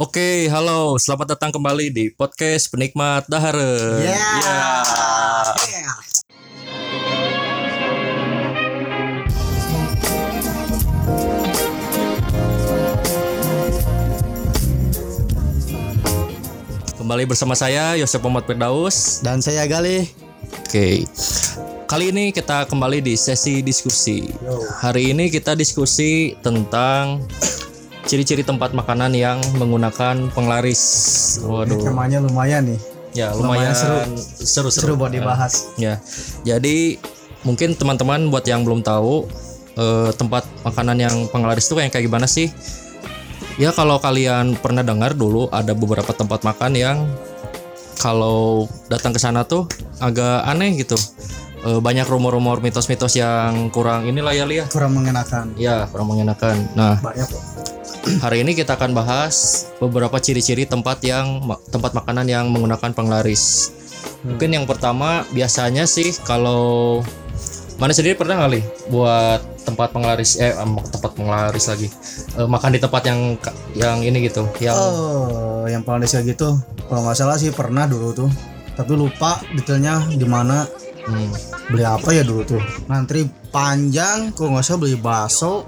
Oke, halo, selamat datang kembali di podcast penikmat Dahare. Yeah. Ya. Yeah. Kembali bersama saya Yosef Muhammad Firdaus. Dan saya Gali. Oke. Kali ini kita kembali di sesi diskusi. Hari ini kita diskusi tentang ciri-ciri tempat makanan yang menggunakan penglaris. Waduh. Temanya lumayan nih. Ya, lumayan lumayan seru. seru. Seru buat dibahas. Ya, jadi mungkin teman-teman buat yang belum tahu eh, tempat makanan yang penglaris itu kayak kayak gimana sih? Ya kalau kalian pernah dengar dulu ada beberapa tempat makan yang kalau datang ke sana tuh agak aneh gitu. Eh, banyak rumor-rumor mitos-mitos yang kurang inilah ya Lia. Kurang mengenakan. Ya, kurang mengenakan. Nah, Banyak. Hari ini kita akan bahas beberapa ciri-ciri tempat yang tempat makanan yang menggunakan penglaris. Mungkin yang pertama biasanya sih kalau mana sendiri pernah kali buat tempat penglaris eh em, tempat penglaris lagi Eh, makan di tempat yang yang ini gitu yang Oh, yang paling desa gitu. Kalau nggak salah sih pernah dulu tuh. Tapi lupa detailnya di mana hmm, beli apa ya dulu tuh. Ngantri panjang, kalau nggak salah beli bakso,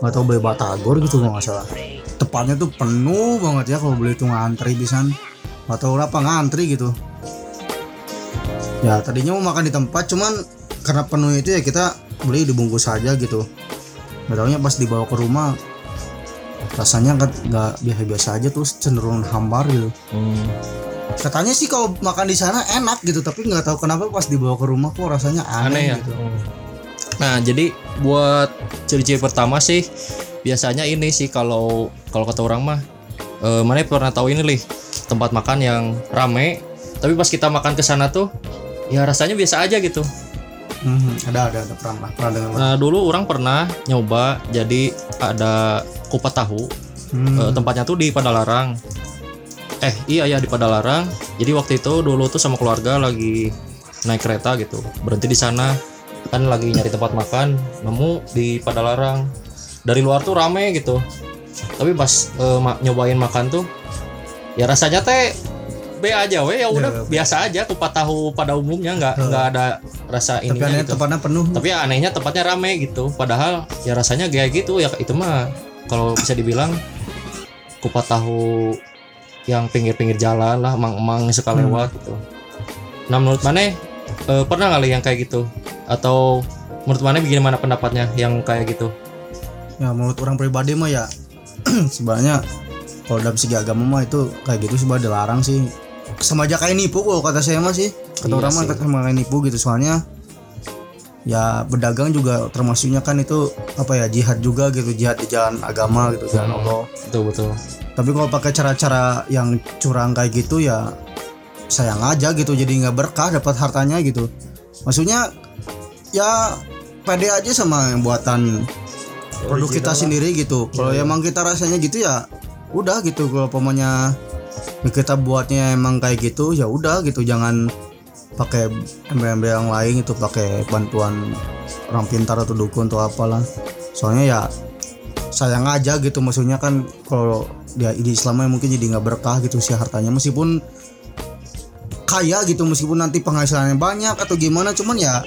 nggak tahu beli batagor gitu kalau nggak salah. Tepatnya tuh penuh banget ya kalau beli itu ngantri pisan. Nggak tahu apa ngantri gitu. Ya tadinya mau makan di tempat, cuman karena penuh itu ya kita beli dibungkus saja gitu. Nggak taunya pas dibawa ke rumah rasanya nggak nggak biasa-biasa aja terus cenderung hambar gitu hmm, katanya sih kalau makan di sana enak gitu tapi nggak tahu kenapa pas dibawa ke rumah kok rasanya aneh, aneh ya gitu Hmm. Nah jadi buat ciri-ciri pertama sih biasanya ini sih kalau kalau kata orang mah eh, mana pernah tahu ini lih? Tempat makan yang rame tapi pas kita makan ke sana tuh ya rasanya biasa aja gitu. Mhm, ada ada ada pernah pernah dengar. Nah dulu orang pernah nyoba jadi ada kupat tahu Hmm, Eh, tempatnya tuh di Padalarang. Eh iya ya di Padalarang. Jadi waktu itu dulu tuh sama keluarga lagi naik kereta gitu berhenti di sana kan lagi nyari tempat makan nemu di Padalarang. Dari luar tuh rame gitu. Tapi pas eh, ma- nyobain makan tuh ya rasanya teh B aja weh ya udah Ya, biasa aja kupat tahu pada umumnya nggak nggak ada rasa tapi ininya aneh gitu tempatnya penuh tapi ya anehnya tempatnya rame gitu padahal ya rasanya kayak gitu ya itu mah kalau bisa dibilang kupat tahu yang pinggir-pinggir jalan lah emang-emang suka Hmm. lewat gitu nah menurut mana eh, pernah kali yang kayak gitu? Atau menurut mana bagaimana pendapatnya yang kayak gitu? Ya menurut orang pribadi mah ya sebenarnya kalau dalam segi agama mah itu kayak gitu sebenarnya dilarang sih. Sama aja kayak nipu kalau kata saya mah sih. Kata Iya orang mah sama kayak nipu gitu. Soalnya ya berdagang juga termasuknya kan itu apa ya jihad juga gitu jihad di jalan agama gitu jalan Hmm. Allah. Betul betul. Tapi kalau pakai cara-cara yang curang kayak gitu ya sayang aja gitu jadi nggak berkah dapat hartanya gitu. Maksudnya ya pede aja sama yang buatan produk kita sendiri gitu. Kalau Iya, iya. emang kita rasanya gitu ya udah gitu. Kalau pokoknya kita buatnya emang kayak gitu ya udah gitu. Jangan pakai embel-embel yang lain itu pakai bantuan orang pintar atau dukun atau apalah. Soalnya ya sayang aja gitu. Maksudnya kan kalau dia di Islamnya mungkin jadi nggak berkah gitu sih hartanya. Meskipun kaya gitu meskipun nanti penghasilannya banyak atau gimana cuman ya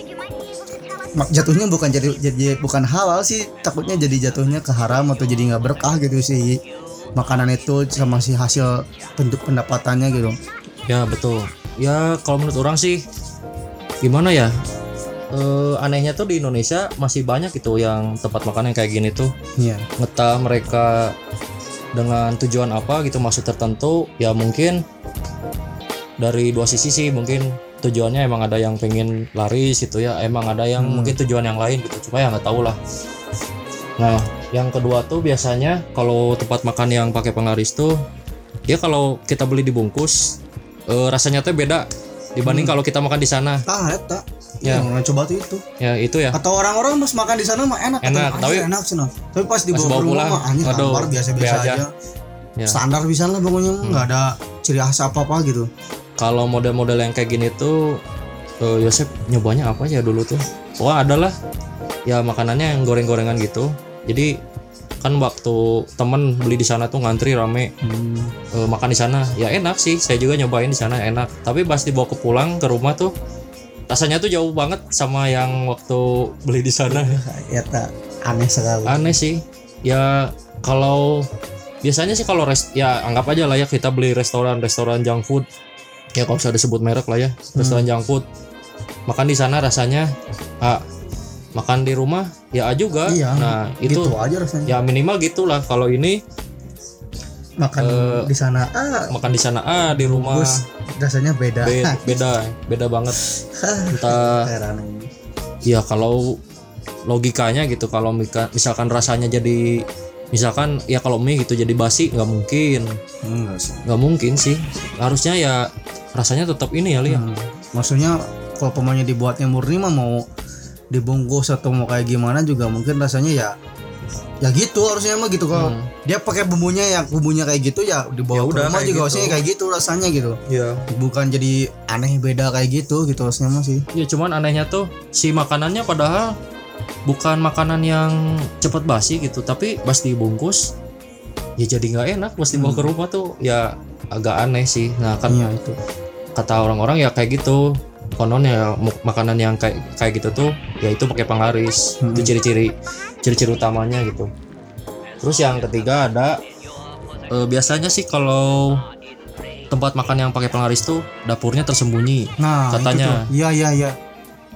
jatuhnya bukan jadi jadi bukan halal sih takutnya jadi jatuhnya ke haram atau jadi nggak berkah gitu sih. Makanan itu sama si hasil bentuk pendapatannya gitu. Ya betul. Ya kalau menurut orang sih gimana ya? Eh, anehnya tuh di Indonesia masih banyak gitu yang tempat makan yang kayak gini tuh. Iya. Entah mereka dengan tujuan apa gitu maksud tertentu ya mungkin dari dua sisi sih mungkin tujuannya emang ada yang pengen laris gitu ya emang ada yang Hmm. mungkin tujuan yang lain gitu cuma ya nggak tahu lah nah yang kedua tuh biasanya kalau tempat makan yang pakai penglaris tuh ya kalau kita beli dibungkus eh, rasanya tuh beda dibanding kalau kita makan di sana ah eta Ya. ya orang coba tuh itu ya itu ya atau orang-orang pas makan di sana mah enak Enak, tapi- "Anjir, enak sih tapi pas dibawa ke rumah pulang, mah anjir biasa-biasa aja. aja, Ya. standar bisa lah pokoknya Hmm. nggak ada ciri khas apa-apa gitu kalau model-model yang kayak gini tuh eh, Yosep nyobanya apa ya dulu tuh? Wah adalah ya makanannya yang goreng-gorengan gitu. Jadi kan waktu temen beli di sana tuh ngantri rame Hmm. eh, makan di sana. Ya enak sih saya juga nyobain di sana enak. Tapi pas dibawa ke pulang ke rumah tuh rasanya tuh jauh banget sama yang waktu beli di sana. Ya tak aneh sekali. Aneh sih. Ya kalau biasanya sih kalau rest ya anggap aja lah ya kita beli restoran restoran junk food ya kalau bisa disebut merek lah ya restoran junk food makan di sana rasanya A makan di rumah ya A juga. Iya, nah itu gitu aja rasanya. ya minimal gitulah. Kalau ini makan eh, di sana ah makan di sana A di rumah. Bus rasanya beda. Be- beda beda banget. Entah ya kalau logikanya gitu kalau misalkan rasanya jadi misalkan ya kalau mie gitu jadi basi nggak mungkin. Nggak mungkin sih. Harusnya ya rasanya tetap ini ya Lia Hmm. maksudnya kalau pemainnya dibuatnya murni mah mau dibungkus atau mau kayak gimana juga mungkin rasanya ya ya gitu harusnya mah gitu. Kalau Hmm. dia pakai bumbunya yang bumbunya kayak gitu ya dibawa Ya udah, rumah juga gitu. harusnya kayak gitu rasanya gitu. Ya bukan jadi aneh beda kayak gitu gitu harusnya mah sih. Ya cuman anehnya tuh si makanannya padahal bukan makanan yang cepat basi gitu tapi pas dibungkus ya jadi nggak enak pas dibawa ke rumah tuh. Ya agak aneh sih. Nah kan iya itu. kata orang-orang ya kayak gitu. Konon ya makanan yang kayak kayak gitu tuh ya itu pakai penglaris Hmm. itu ciri-ciri ciri-ciri utamanya gitu. Terus yang ketiga ada eh, biasanya sih kalau tempat makan yang pakai penglaris tuh dapurnya tersembunyi nah Katanya. iya iya iya.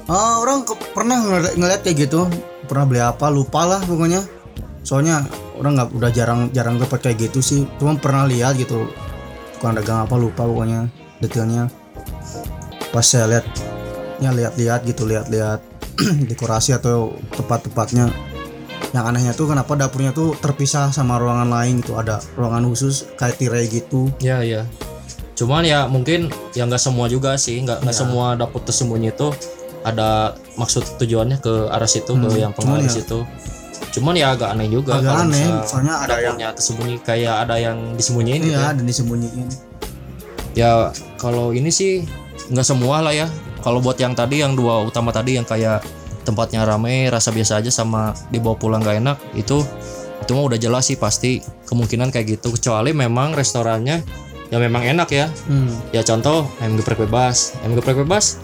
Ah orang ke- pernah ngeliat, ngeliat kayak gitu. Pernah beli apa lupa lah pokoknya. Soalnya orang nggak udah jarang jarang dapat kayak gitu sih. Cuma pernah lihat gitu tukang dagang apa lupa pokoknya detailnya. Pas saya lihat ya lihat-lihat gitu lihat-lihat dekorasi atau tempat-tempatnya. Yang anehnya tuh kenapa dapurnya tuh terpisah sama ruangan lain gitu ada ruangan khusus kayak tirai gitu. Ya ya cuman ya mungkin ya nggak semua juga sih nggak nggak Ya. semua dapur tersembunyi itu ada maksud tujuannya ke arah situ ke Hmm, yang cuman penglaris ya- itu cuman ya agak aneh juga agak aneh soalnya ada yang tersembunyi kayak ada yang disembunyiin gitu ya. iya dan disembunyiin. Ya kalau ini sih nggak semua lah ya. Kalau buat yang tadi yang dua utama tadi yang kayak tempatnya rame rasa biasa aja sama dibawa pulang gak enak itu itu mah udah jelas sih pasti kemungkinan kayak gitu. Kecuali memang restorannya ya memang enak ya. Hmm. ya contoh ayam geprek bebas. Ayam geprek bebas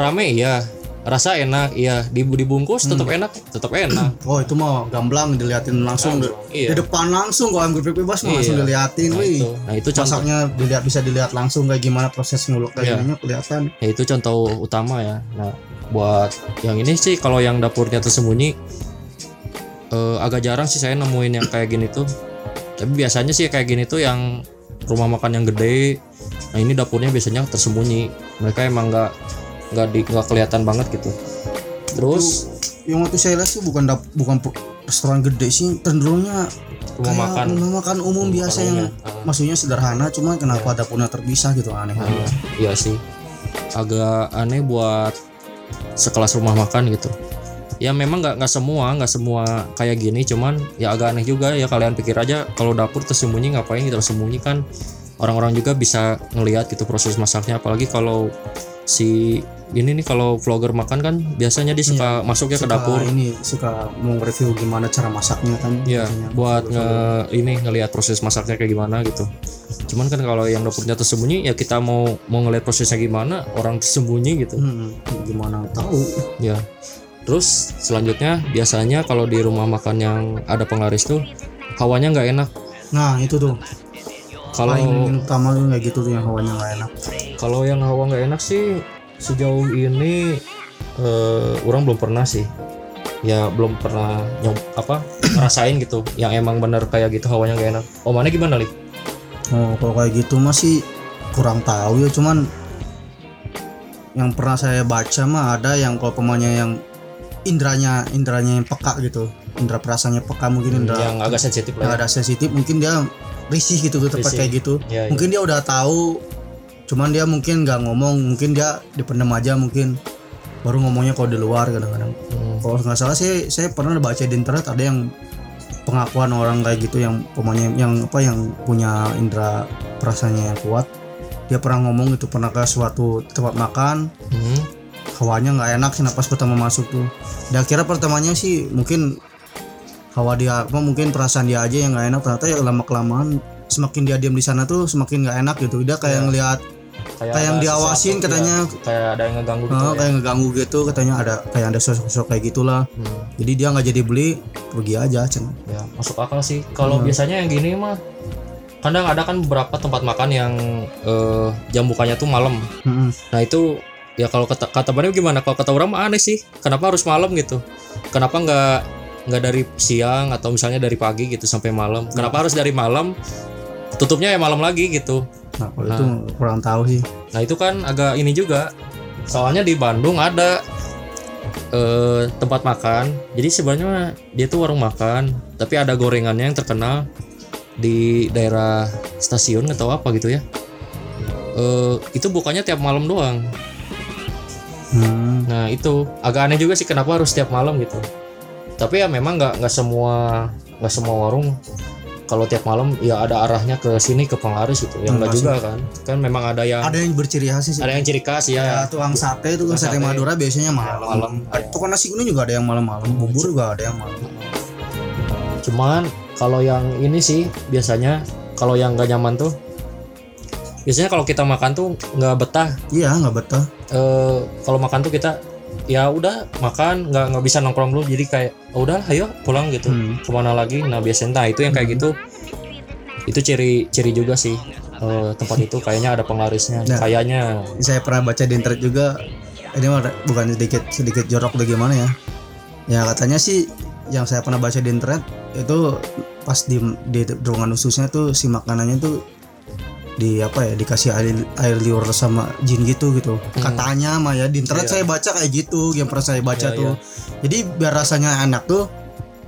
rame iya rasa enak iya. Dibu- dibungkus tetap enak tetap enak. Oh itu mah gamblang diliatin langsung di, iya. di depan langsung kalau geprek bebas mah langsung Iya. diliatin nah wih. itu. Nah itu Masaknya dilihat bisa dilihat langsung kayak gimana proses nguluk kayak Iya. kelihatan. ya itu contoh utama ya. Nah buat yang ini sih kalau yang dapurnya tersembunyi eh, agak jarang sih saya nemuin yang kayak gini tuh. Tapi biasanya sih kayak gini tuh yang rumah makan yang gede. Nah ini dapurnya biasanya tersembunyi. Mereka emang nggak nggak di nggak kelihatan banget gitu. Terus? Yang waktu saya lihat sih bukan dap, bukan restoran gede sih, cenderungnya rumah makan. rumah makan umum Rumah biasa makan yang umum, ah. maksudnya sederhana, cuma kenapa dapurnya terpisah gitu aneh Nah, aja. iya sih. Agak aneh buat sekelas rumah makan gitu. Ya memang nggak nggak semua nggak semua kayak gini cuman ya agak aneh juga ya kalian pikir aja kalau dapur tersembunyi ngapain gitu tersembunyi kan. Orang-orang juga bisa ngelihat gitu proses masaknya apalagi kalau si ini nih kalau vlogger makan kan biasanya dia suka masuknya ke Suka dapur. ini suka mau review gimana cara masaknya kan. ya buat nge ini ngelihat proses masaknya kayak gimana gitu. Cuman kan kalau yang dapurnya tersembunyi ya kita mau mau ngelihat prosesnya gimana orang tersembunyi gitu. Hmm, gimana tahu. ya terus selanjutnya biasanya kalau di rumah makan yang ada penglaris tuh hawanya nggak enak. Nah itu tuh kalau paling utama kayak gitu tuh yang hawanya nggak enak. kalau yang hawa nggak enak sih sejauh ini eh, orang belum pernah sih ya belum pernah nyob apa ngerasain gitu yang emang bener kayak gitu hawanya nggak enak oh mana gimana li Oh, kalau kayak gitu masih kurang tahu ya, cuman yang pernah saya baca mah ada yang kalau pemainnya yang indranya indranya yang peka gitu, indra perasaannya peka mungkin indra yang agak sensitif yang lah ya. ada sensitif mungkin dia risih gitu ke tempat Risih. kayak gitu. Ya, ya. Mungkin dia udah tahu, cuman dia mungkin nggak ngomong, mungkin dia dipendam aja mungkin baru ngomongnya kalau di luar kadang-kadang. Hmm. Kalau nggak salah sih saya pernah baca di internet ada yang pengakuan orang kayak gitu yang pemainnya yang apa yang punya indera perasaannya yang kuat dia pernah ngomong gitu pernah ke suatu tempat makan Hmm. hawanya nggak enak sih napas pertama masuk tuh dan akhirnya pertamanya sih mungkin hawa dia apa mungkin perasaan dia aja yang nggak enak ternyata ya lama kelamaan semakin dia diam di sana tuh semakin nggak enak gitu dia kayak Iya. ngelihat kayak yang ada diawasin sesuatu, katanya. ya, kayak ada yang ngeganggu gitu ya. kayak ngeganggu gitu katanya ada kayak ada sosok-sosok kayak gitulah Hmm, jadi dia nggak jadi beli pergi aja cen ya masuk akal sih kalau Hmm. biasanya yang gini mah kadang ada kan beberapa tempat makan yang eh, jam bukanya tuh malam Mm-mm. nah itu ya kalau kata kata gimana kalau kata orang mah aneh sih kenapa harus malam gitu kenapa nggak nggak dari siang atau misalnya dari pagi gitu sampai malam kenapa harus dari malam tutupnya ya malam lagi gitu nah kalau itu kurang tahu sih Nah itu kan agak ini juga. Soalnya di Bandung ada eh, tempat makan. Jadi sebenarnya dia tuh warung makan, tapi ada gorengannya yang terkenal di daerah stasiun atau apa gitu ya. Eh, itu bukannya tiap malam doang. Hmm. Nah itu agak aneh juga sih kenapa harus tiap malam gitu. Tapi ya memang nggak nggak semua nggak semua warung kalau tiap malam ya ada arahnya ke sini ke penglaris gitu. Yang enggak juga kan. Kan memang ada yang ada yang berciri khas sih ada yang ciri khas ya. ya tukang sate tukang Tukang sate sate. Madura biasanya malam malam. Ada- tukang nasi kuning juga ada yang malam-malam bubur juga ada yang malam Cuman kalau yang ini sih biasanya kalau yang nggak nyaman tuh biasanya kalau kita makan tuh nggak betah. iya nggak betah Eh kalau makan tuh kita ya udah makan nggak nggak bisa nongkrong dulu. Jadi kayak "Oh, udah ayo pulang gitu. Hmm. ke mana lagi? Nah biasanya entah itu yang kayak gitu. Itu ciri ciri juga sih eh, tempat itu. Kayaknya ada penglarisnya Nah. kayaknya. saya pernah baca di internet juga ini bukan sedikit sedikit jorok bagaimana ya. Ya katanya sih yang saya pernah baca di internet itu pas di di ruangan khususnya tuh si makanannya tuh di apa ya dikasih air, air liur sama jin gitu gitu. Katanya mah ya di internet Iya. saya baca kayak gitu yang pernah saya baca Iya, tuh. jadi biar rasanya enak tuh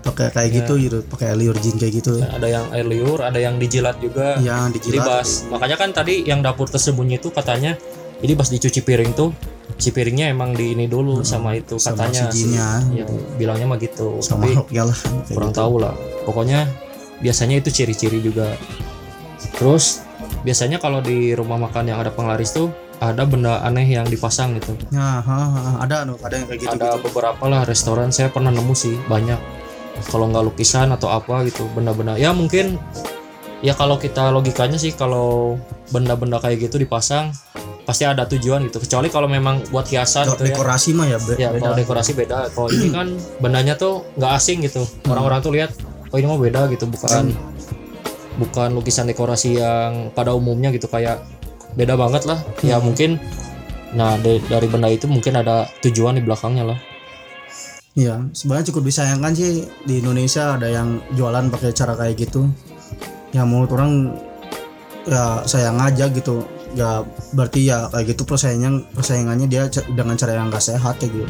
pakai kayak Iya. gitu gitu pakai liur jin kayak gitu. Ada yang air liur ada yang dijilat juga. Yang Jadi dijilat. Bas, makanya kan tadi yang dapur tersembunyi itu katanya jadi pas dicuci piring tuh si piringnya emang di ini dulu sama itu Hmm, sama katanya si jinnya. ya, bilangnya mah gitu. Sama tapi ya lah kurang gitu. tahu lah. Pokoknya biasanya itu ciri-ciri juga. Terus biasanya kalau di rumah makan yang ada penglaris tuh ada benda aneh yang dipasang gitu. Ya, ha, ha, ada no, ada yang kayak gitu. ada beberapa lah restoran saya pernah nemu sih banyak. Kalau nggak lukisan atau apa gitu benda-benda. Ya mungkin ya kalau kita logikanya sih kalau benda-benda kayak gitu dipasang pasti ada tujuan gitu. Kecuali kalau memang buat hiasan gitu ya. dekorasi mah ya, be- ya beda. kalau dekorasi beda. Kalau ini kan bendanya tuh nggak asing gitu. Orang-orang tuh lihat oh ini mah beda gitu bukan bukan lukisan dekorasi yang pada umumnya gitu kayak beda banget lah ya mungkin nah de- dari benda itu mungkin ada tujuan di belakangnya lah Iya, sebenarnya cukup disayangkan sih di Indonesia ada yang jualan pakai cara kayak gitu. Ya menurut orang ya sayang aja gitu. Ya berarti ya kayak gitu persaingan persaingannya dia dengan cara yang gak sehat ya gitu.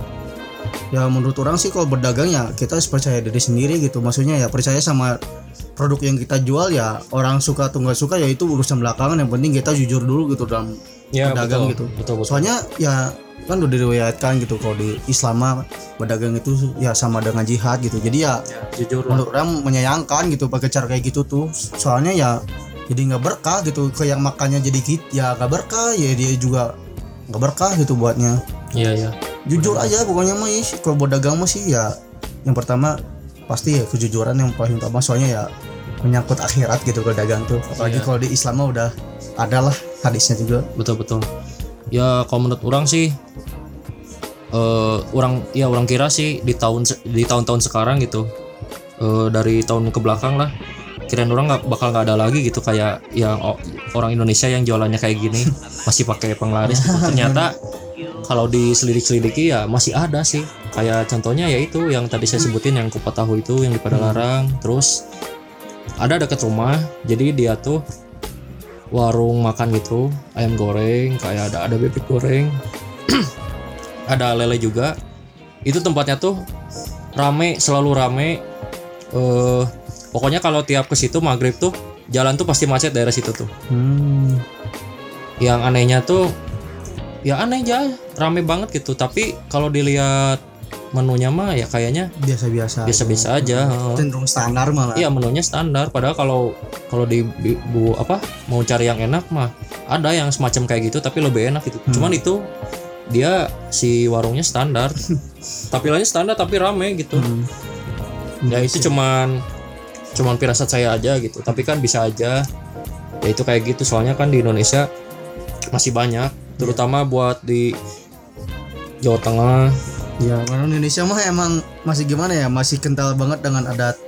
Ya menurut orang sih kalau berdagang ya kita harus percaya diri sendiri gitu. Maksudnya ya percaya sama produk yang kita jual ya orang suka atau nggak suka ya itu urusan belakangan. Yang penting kita jujur dulu gitu dalam ya Pedagang betul, gitu. betul betul. Soalnya ya kan udah diriwayatkan gitu kalau di Islam mah pedagang itu ya sama dengan jihad gitu. Jadi ya Ya, jujur menurut orang menyayangkan gitu pakai cara kayak gitu tuh. Soalnya ya jadi nggak berkah gitu ke yang makannya jadi kit ya nggak berkah ya dia juga nggak berkah gitu buatnya. Iya iya. Jujur aja pokoknya mah kalau buat dagang mah sih ya yang pertama pasti ya kejujuran yang paling utama soalnya ya menyangkut akhirat gitu kalau dagang tuh apalagi Iya. kalau di Islam mah udah ada lah hadisnya juga betul betul ya kalau menurut orang sih eh orang ya orang kira sih di tahun di tahun-tahun sekarang gitu eh dari tahun ke belakang lah kirain orang nggak bakal nggak ada lagi gitu kayak yang orang Indonesia yang jualannya kayak gini masih pakai penglaris gitu. ternyata kalau diselidik-selidiki ya masih ada sih. Kayak contohnya yaitu yang tadi saya sebutin yang kupat tahu itu yang di Padalarang terus ada dekat rumah jadi dia tuh warung makan gitu ayam goreng kayak ada ada bebek goreng ada lele juga. Itu tempatnya tuh rame selalu rame. Eh pokoknya kalau tiap ke situ maghrib tuh jalan tuh pasti macet daerah situ tuh. Hmm. yang anehnya tuh ya aneh aja rame banget gitu. Tapi kalau dilihat menunya mah ya kayaknya biasa-biasa biasa-biasa aja cenderung standar malah. Iya menunya standar. Padahal kalau kalau di, di- bu apa mau cari yang enak mah ada yang semacam kayak gitu tapi lebih enak gitu. Cuman itu dia si warungnya standar. Tampilannya standar tapi rame gitu. Hmm. ya itu cuman cuman firasat saya aja gitu. Tapi kan bisa aja ya itu kayak gitu. Soalnya kan di Indonesia masih banyak terutama buat di Jawa Tengah Ya, karena Indonesia mah emang masih gimana ya, masih kental banget dengan adat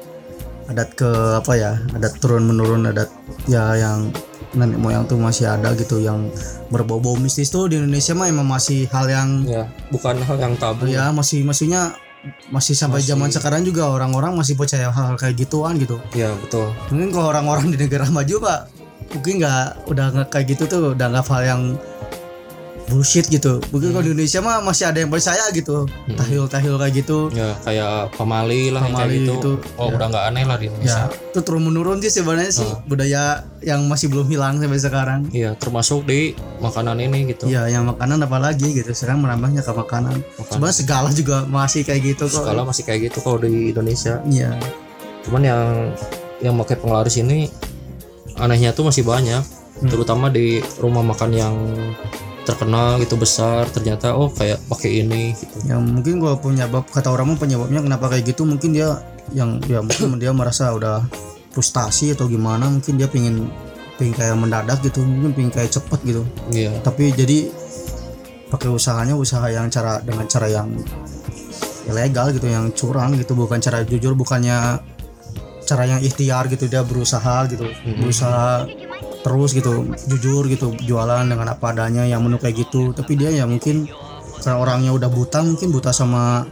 adat ke apa ya, adat turun menurun adat ya yang nenek moyang tuh masih ada gitu yang berbau-bau mistis tuh di Indonesia mah emang masih hal yang ya bukan hal yang tabu ya masih maksudnya masih sampai Masih. zaman sekarang juga orang-orang masih percaya hal-hal kayak gituan gitu. ya betul Mungkin kalau orang-orang di negara maju pak mungkin nggak udah nggak kayak gitu tuh udah nggak hal yang bullshit gitu. Mungkin kalau di Indonesia mah masih ada yang percaya gitu. Hmm. Tahil-tahil kayak gitu. ya kayak pamali lah yang kayak gitu itu, oh ya. udah nggak aneh lah di Indonesia Ya, itu turun menurun sih sebenarnya sih Oh. budaya yang masih belum hilang sampai sekarang. Iya, termasuk di makanan ini gitu. Ya, yang makanan apalagi gitu. Sekarang menambahnya ke makanan. Makanan. Sebenarnya segala juga masih kayak gitu kok. Skala masih kayak gitu kalau di Indonesia. Iya. Cuman yang yang pakai penglaris ini anehnya tuh masih banyak, Hmm. terutama di rumah makan yang terkenal gitu besar ternyata oh kayak pakai ini gitu. Ya mungkin gua punya bab kata orang penyebabnya kenapa kayak gitu mungkin dia yang ya mungkin dia merasa udah frustasi atau gimana mungkin dia pingin pingin kayak mendadak gitu mungkin pingin kayak cepet gitu Iya. tapi jadi pakai usahanya usaha yang cara dengan cara yang ilegal gitu yang curang gitu bukan cara jujur bukannya cara yang ikhtiar gitu dia berusaha gitu berusaha terus gitu jujur gitu jualan dengan apa adanya yang menu kayak gitu. Tapi dia ya mungkin karena orangnya udah buta mungkin buta sama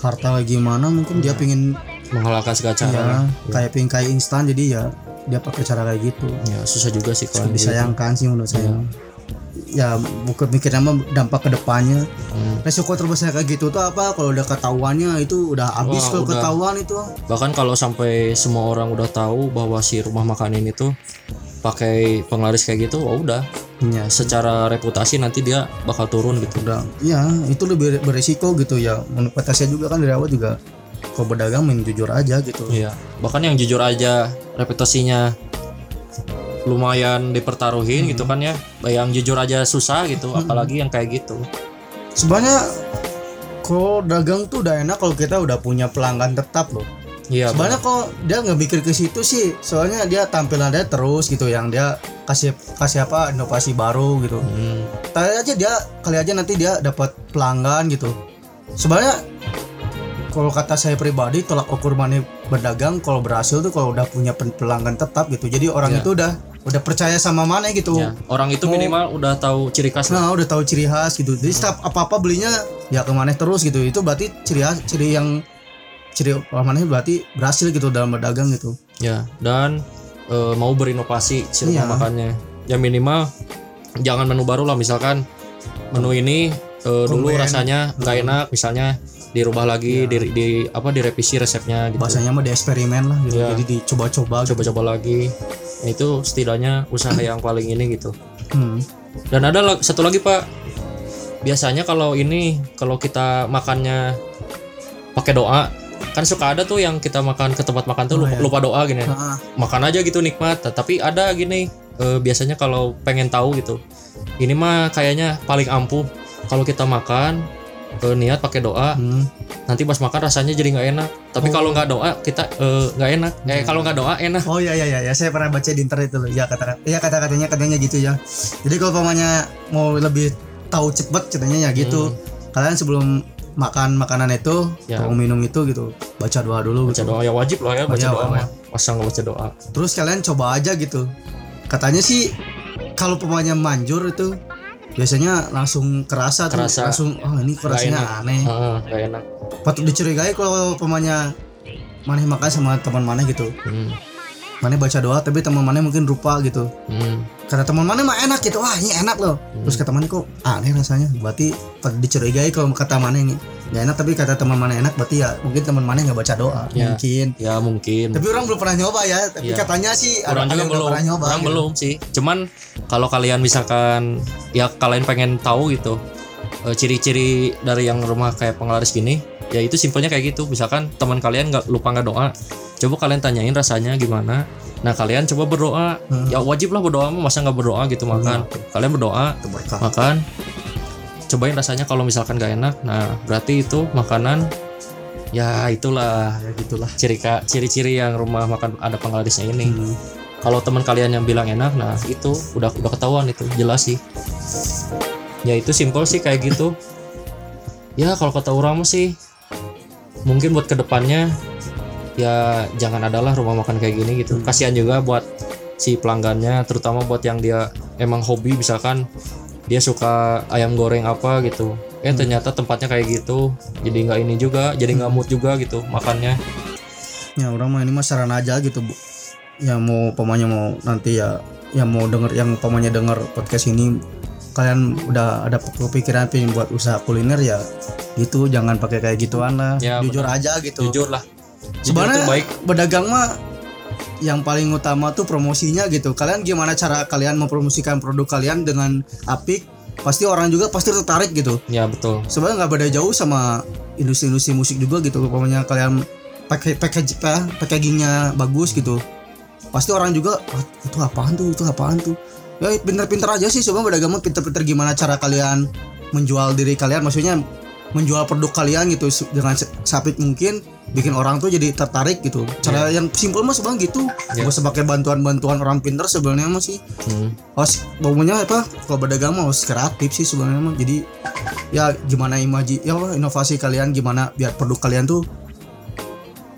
harta kayak gimana mungkin dia pingin Menghalalkan segala cara. ya kayak pingin kayak instan jadi ya dia pakai cara kayak gitu. Ya, susah juga sih kalau yang gitu. disayangkan sih menurut saya. Ya bukan mikirnya mah dampak ke depannya Hmm. resiko terbesar kayak gitu tuh apa? Kalau udah ketahuannya itu udah habis kalau ketahuan itu. Bahkan kalau sampai semua orang udah tahu bahwa si rumah makan ini tuh pakai penglaris kayak gitu, oh udah ya secara reputasi nanti dia bakal turun gitu. udah ya itu lebih beresiko gitu ya menurut saya juga kan dari awal juga kalau berdagang main jujur aja gitu Iya. Bahkan yang jujur aja reputasinya lumayan dipertaruhin gitu kan ya. Yang jujur aja susah gitu, apalagi yang kayak gitu. sebenarnya kalau dagang tuh udah enak kalau kita udah punya pelanggan tetap loh Iya. sebenarnya kok dia nggak mikir ke situ sih. Soalnya dia tampilannya terus gitu yang dia kasih kasih apa inovasi baru gitu. Hmm, kali aja dia kali aja nanti dia dapat pelanggan gitu. Sebenarnya kalau kata saya pribadi tolak ukur mana berdagang kalau berhasil tuh kalau udah punya pelanggan tetap gitu. Jadi orang Iya. itu udah udah percaya sama mana gitu. Ya. Orang itu minimal udah tahu ciri khas nah udah tahu ciri khas gitu. Jadi setiap apa apa belinya ya ke mana terus gitu. Itu berarti ciri khas ciri yang ciri mana berarti berhasil gitu dalam berdagang gitu Ya, dan eh, mau berinovasi si rumah Iya. makannya. Ya minimal jangan menu baru lah misalkan menu ini eh, dulu rasanya nggak enak misalnya dirubah lagi di, di apa direvisi resepnya gitu. bahasanya mah di eksperimen lah gitu Iya. jadi dicoba-coba gitu. Coba-coba lagi. Nah, itu setidaknya usaha yang paling ini gitu. Hmm. Dan ada satu lagi Pak. Biasanya kalau ini kalau kita makannya pakai doa, kan suka ada tuh yang kita makan ke tempat makan tuh Oh, lupa, iya. lupa doa gini. Ah, Makan aja gitu nikmat. Tapi ada gini eh, biasanya kalau pengen tahu gitu. Ini mah kayaknya paling ampuh kalau kita makan eh, niat pakai doa, hmm. nanti pas makan rasanya jadi nggak enak. Tapi kalau nggak doa kita eh, nggak enak. Eh kalau nggak doa enak. Oh iya iya iya ya, saya pernah baca di internet itu loh. Ya kata ya kata katanya katanya gitu ya. Jadi kalau pamannya mau lebih tahu cepet ceritanya ya gitu. Kalian sebelum makan makanan itu, Ya. mau minum itu gitu, baca doa dulu Baca gitu. doa ya wajib lah ya baca Iya, doa mah. Masa nggak baca doa? Terus kalian coba aja gitu. Katanya sih kalau pamannya manjur itu biasanya langsung kerasa, tuh, Kerasa. langsung oh ini kerasanya enak. aneh. Heeh, nggak enak. Patut dicurigai kalau pamannya maneh makan sama teman maneh gitu. Hmm. Maneh baca doa tapi teman maneh mungkin lupa gitu. Hmm. kata teman mana mah enak gitu wah ini enak loh terus kata mana kok aneh rasanya berarti dicurigai kalau kata mana ini nggak enak tapi kata teman mana enak berarti ya mungkin teman mana nggak baca doa Ya. mungkin Ya mungkin. tapi orang belum pernah nyoba ya tapi Iya. katanya sih orang juga belum pernah nyoba orang gitu. belum sih cuman kalau kalian misalkan ya kalian pengen tahu gitu eh, ciri-ciri dari yang rumah kayak penglaris gini ya itu simpelnya kayak gitu. Misalkan teman kalian nggak lupa nggak doa coba kalian tanyain rasanya gimana. Nah kalian coba berdoa. Hmm. ya wajib lah berdoa masa nggak berdoa gitu makan. Kalian berdoa makan. Cobain rasanya kalau misalkan nggak enak. Nah berarti itu makanan ya itulah ya gitulah. ciri ciri-ciri yang rumah makan ada penglarisnya ini. Hmm. kalau teman kalian yang bilang enak nah itu udah udah ketahuan itu. Jelas sih. Ya itu simpel sih kayak gitu. Ya kalau kata orang sih mungkin buat ke depannya ya jangan adalah rumah makan kayak gini gitu. Kasihan juga buat si pelanggannya terutama buat yang dia emang hobi misalkan dia suka ayam goreng apa gitu. Eh ternyata tempatnya kayak gitu jadi nggak ini juga jadi nggak mood juga gitu makannya. Ya orang mah ini mah saran aja gitu bu. Ya mau pemanya mau nanti ya yang mau denger yang pemanya denger podcast ini kalian udah ada kepikiran pengen buat usaha kuliner ya itu jangan pakai kayak gituan lah. Ya, jujur aja gitu. Jujur lah. Sebenarnya baik. berdagang mah yang paling utama tuh promosinya gitu. Kalian gimana cara kalian mempromosikan produk kalian dengan apik pasti orang juga pasti tertarik gitu. Ya betul. Sebenarnya nggak beda jauh sama industri-industri musik juga gitu. Pokoknya kalian pakai package packagingnya bagus gitu. Pasti orang juga "Wah, itu apaan tuh? Itu apaan tuh ya pinter-pinter aja sih coba berdagang mah pinter-pinter gimana cara kalian menjual diri kalian maksudnya menjual produk kalian gitu dengan sapit mungkin bikin orang tuh jadi tertarik gitu. Cara yang simpel mah sebenarnya gitu. Ya. gak pakai bantuan-bantuan orang pinter sebenarnya mah sih. Hmm. harus pokoknya apa? Kalau berdagang mah harus kreatif sih sebenarnya mah. Jadi ya gimana imaji ya apa, inovasi kalian gimana biar produk kalian tuh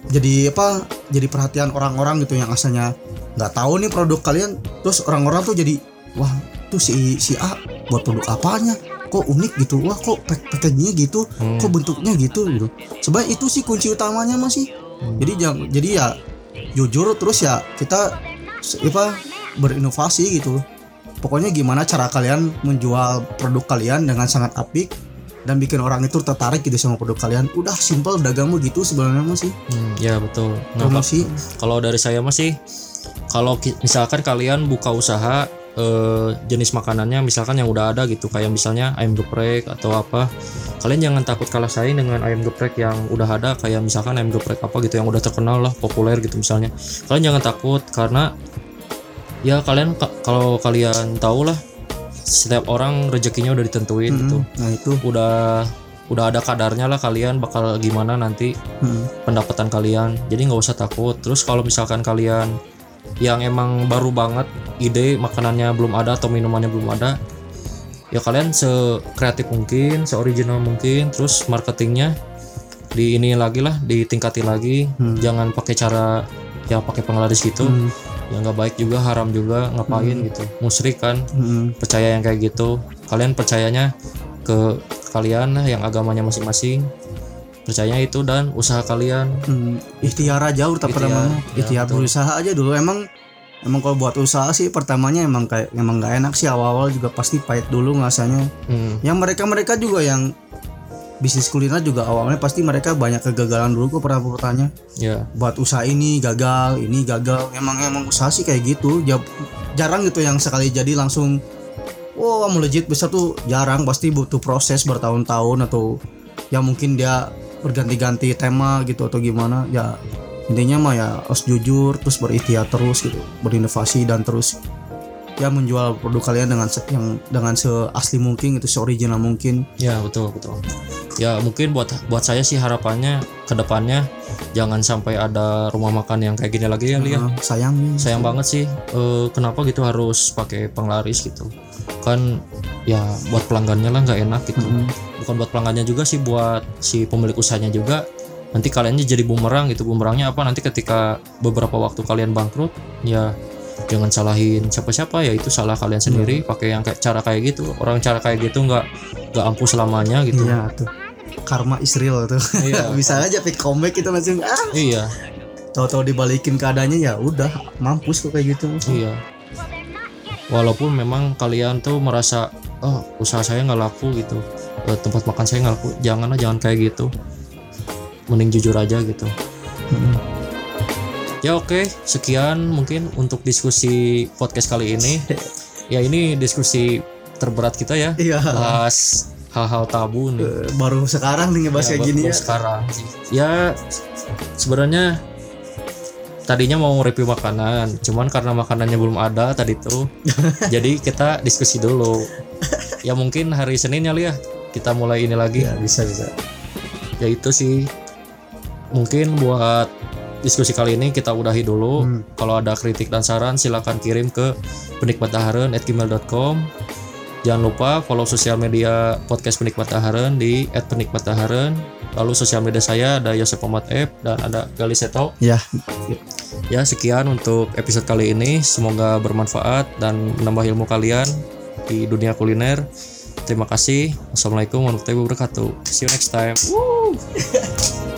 jadi apa jadi perhatian orang-orang gitu yang asalnya nggak tahu nih produk kalian. Terus orang-orang tuh jadi wah tuh si si A buat produk apanya? Kok unik gitu? Wah kok pack packagingnya gitu? Hmm. kok bentuknya gitu? Gitu. Sebenarnya itu sih kunci utamanya masih jadi jangan jadi ya jujur terus ya kita apa berinovasi gitu. Pokoknya gimana cara kalian menjual produk kalian dengan sangat apik dan bikin orang itu tertarik gitu sama produk kalian. Udah simple dagangmu gitu sebenarnya masih Hmm, ya betul. Nah, promosi kalau dari saya masih kalau misalkan kalian buka usaha eh, jenis makanannya misalkan yang udah ada gitu kayak misalnya ayam geprek atau apa kalian jangan takut kalah saing dengan ayam geprek yang udah ada kayak misalkan ayam geprek apa gitu yang udah terkenal lah populer gitu misalnya. Kalian jangan takut karena ya kalian ka- kalau kalian tahu lah setiap orang rezekinya udah ditentuin Mm-mm. gitu. Nah itu. Udah udah ada kadarnya lah kalian bakal gimana nanti Mm. pendapatan kalian. Jadi nggak usah takut. Terus kalau misalkan kalian yang emang baru banget ide makanannya belum ada atau minumannya belum ada. Ya kalian sekreatif mungkin seoriginal mungkin terus marketingnya di ini lagi lah ditingkati lagi. Hmm. jangan pakai cara yang pakai penglaris gitu. Mm. yang nggak baik juga haram juga ngapain gitu. Musrik kan? Mm. percaya yang kayak gitu. Kalian percayanya ke kalian yang agamanya masing-masing percayanya itu dan. Usaha kalian. Hmm, ikhtiar aja udah pertama ya, ikhtiar betul. berusaha aja dulu. Emang emang kalau buat usaha sih pertamanya emang kayak emang nggak enak sih. Awal-awal juga pasti pahit dulu ngasanya Hmm, yang mereka mereka juga yang bisnis kuliner juga awalnya pasti mereka banyak kegagalan dulu kok pernah bertanya. Ya. Buat usaha ini gagal ini gagal. Emang emang usaha sih kayak gitu. Ja- jarang gitu yang sekali jadi langsung wah melejit besar tuh. Jarang pasti butuh proses bertahun-tahun atau ya mungkin dia berganti-ganti tema gitu atau gimana ya intinya mah ya harus jujur terus berikhtiar terus gitu berinovasi dan terus ya menjual produk kalian dengan se- yang dengan seasli mungkin gitu seoriginal mungkin. Ya betul betul. Ya mungkin buat buat saya sih harapannya ke depannya jangan sampai ada rumah makan yang kayak gini lagi ya Lia. Nah, sayangnya sayang banget sih eh, kenapa gitu harus pakai penglaris gitu. Kan ya buat pelanggannya lah nggak enak gitu. Mm. Bukan buat pelanggannya juga sih buat si pemilik usahanya juga. Nanti kaliannya jadi bumerang gitu. Bumerangnya apa? Nanti ketika beberapa waktu kalian bangkrut ya jangan salahin siapa-siapa ya. Itu salah kalian sendiri. Pakai yang kayak cara kayak gitu. Orang cara kayak gitu nggak nggak ampuh selamanya gitu. Iya tuh. Karma is real tuh. Iya. bisa aja pick comeback itu langsung ah. Iya. Tahu-tahu dibalikin keadaannya ya udah mampus kok kayak gitu. Iya. Walaupun memang kalian tuh merasa oh usaha saya nggak laku gitu Eh, tempat makan saya nggak laku janganlah jangan kayak gitu mending jujur aja gitu Mm. Ya oke, sekian mungkin untuk diskusi podcast kali ini. Ya ini diskusi terberat kita ya, iya bahas hal-hal tabu nih. Eh, baru sekarang nih ngebahas Ya, kayak gini ya sekarang. Ya sebenarnya tadinya mau review makanan, cuman karena makanannya belum ada tadi tuh, jadi kita diskusi dulu. Ya mungkin hari Senin ya Lia, kita mulai ini lagi. ya bisa bisa Ya itu sih. mungkin buat diskusi kali ini kita udahi dulu. Hmm. Kalau ada kritik dan saran silakan kirim ke penikmat gmail.com. Jangan lupa follow sosial media podcast penikmat Taharen di @penikmataharen. Lalu sosial media saya ada Yosef Muhammad F dan ada Galiseto. Ya, Ya sekian untuk episode kali ini. Semoga bermanfaat dan menambah ilmu kalian di dunia kuliner. Terima kasih. Wassalamualaikum warahmatullahi wabarakatuh. See you next time.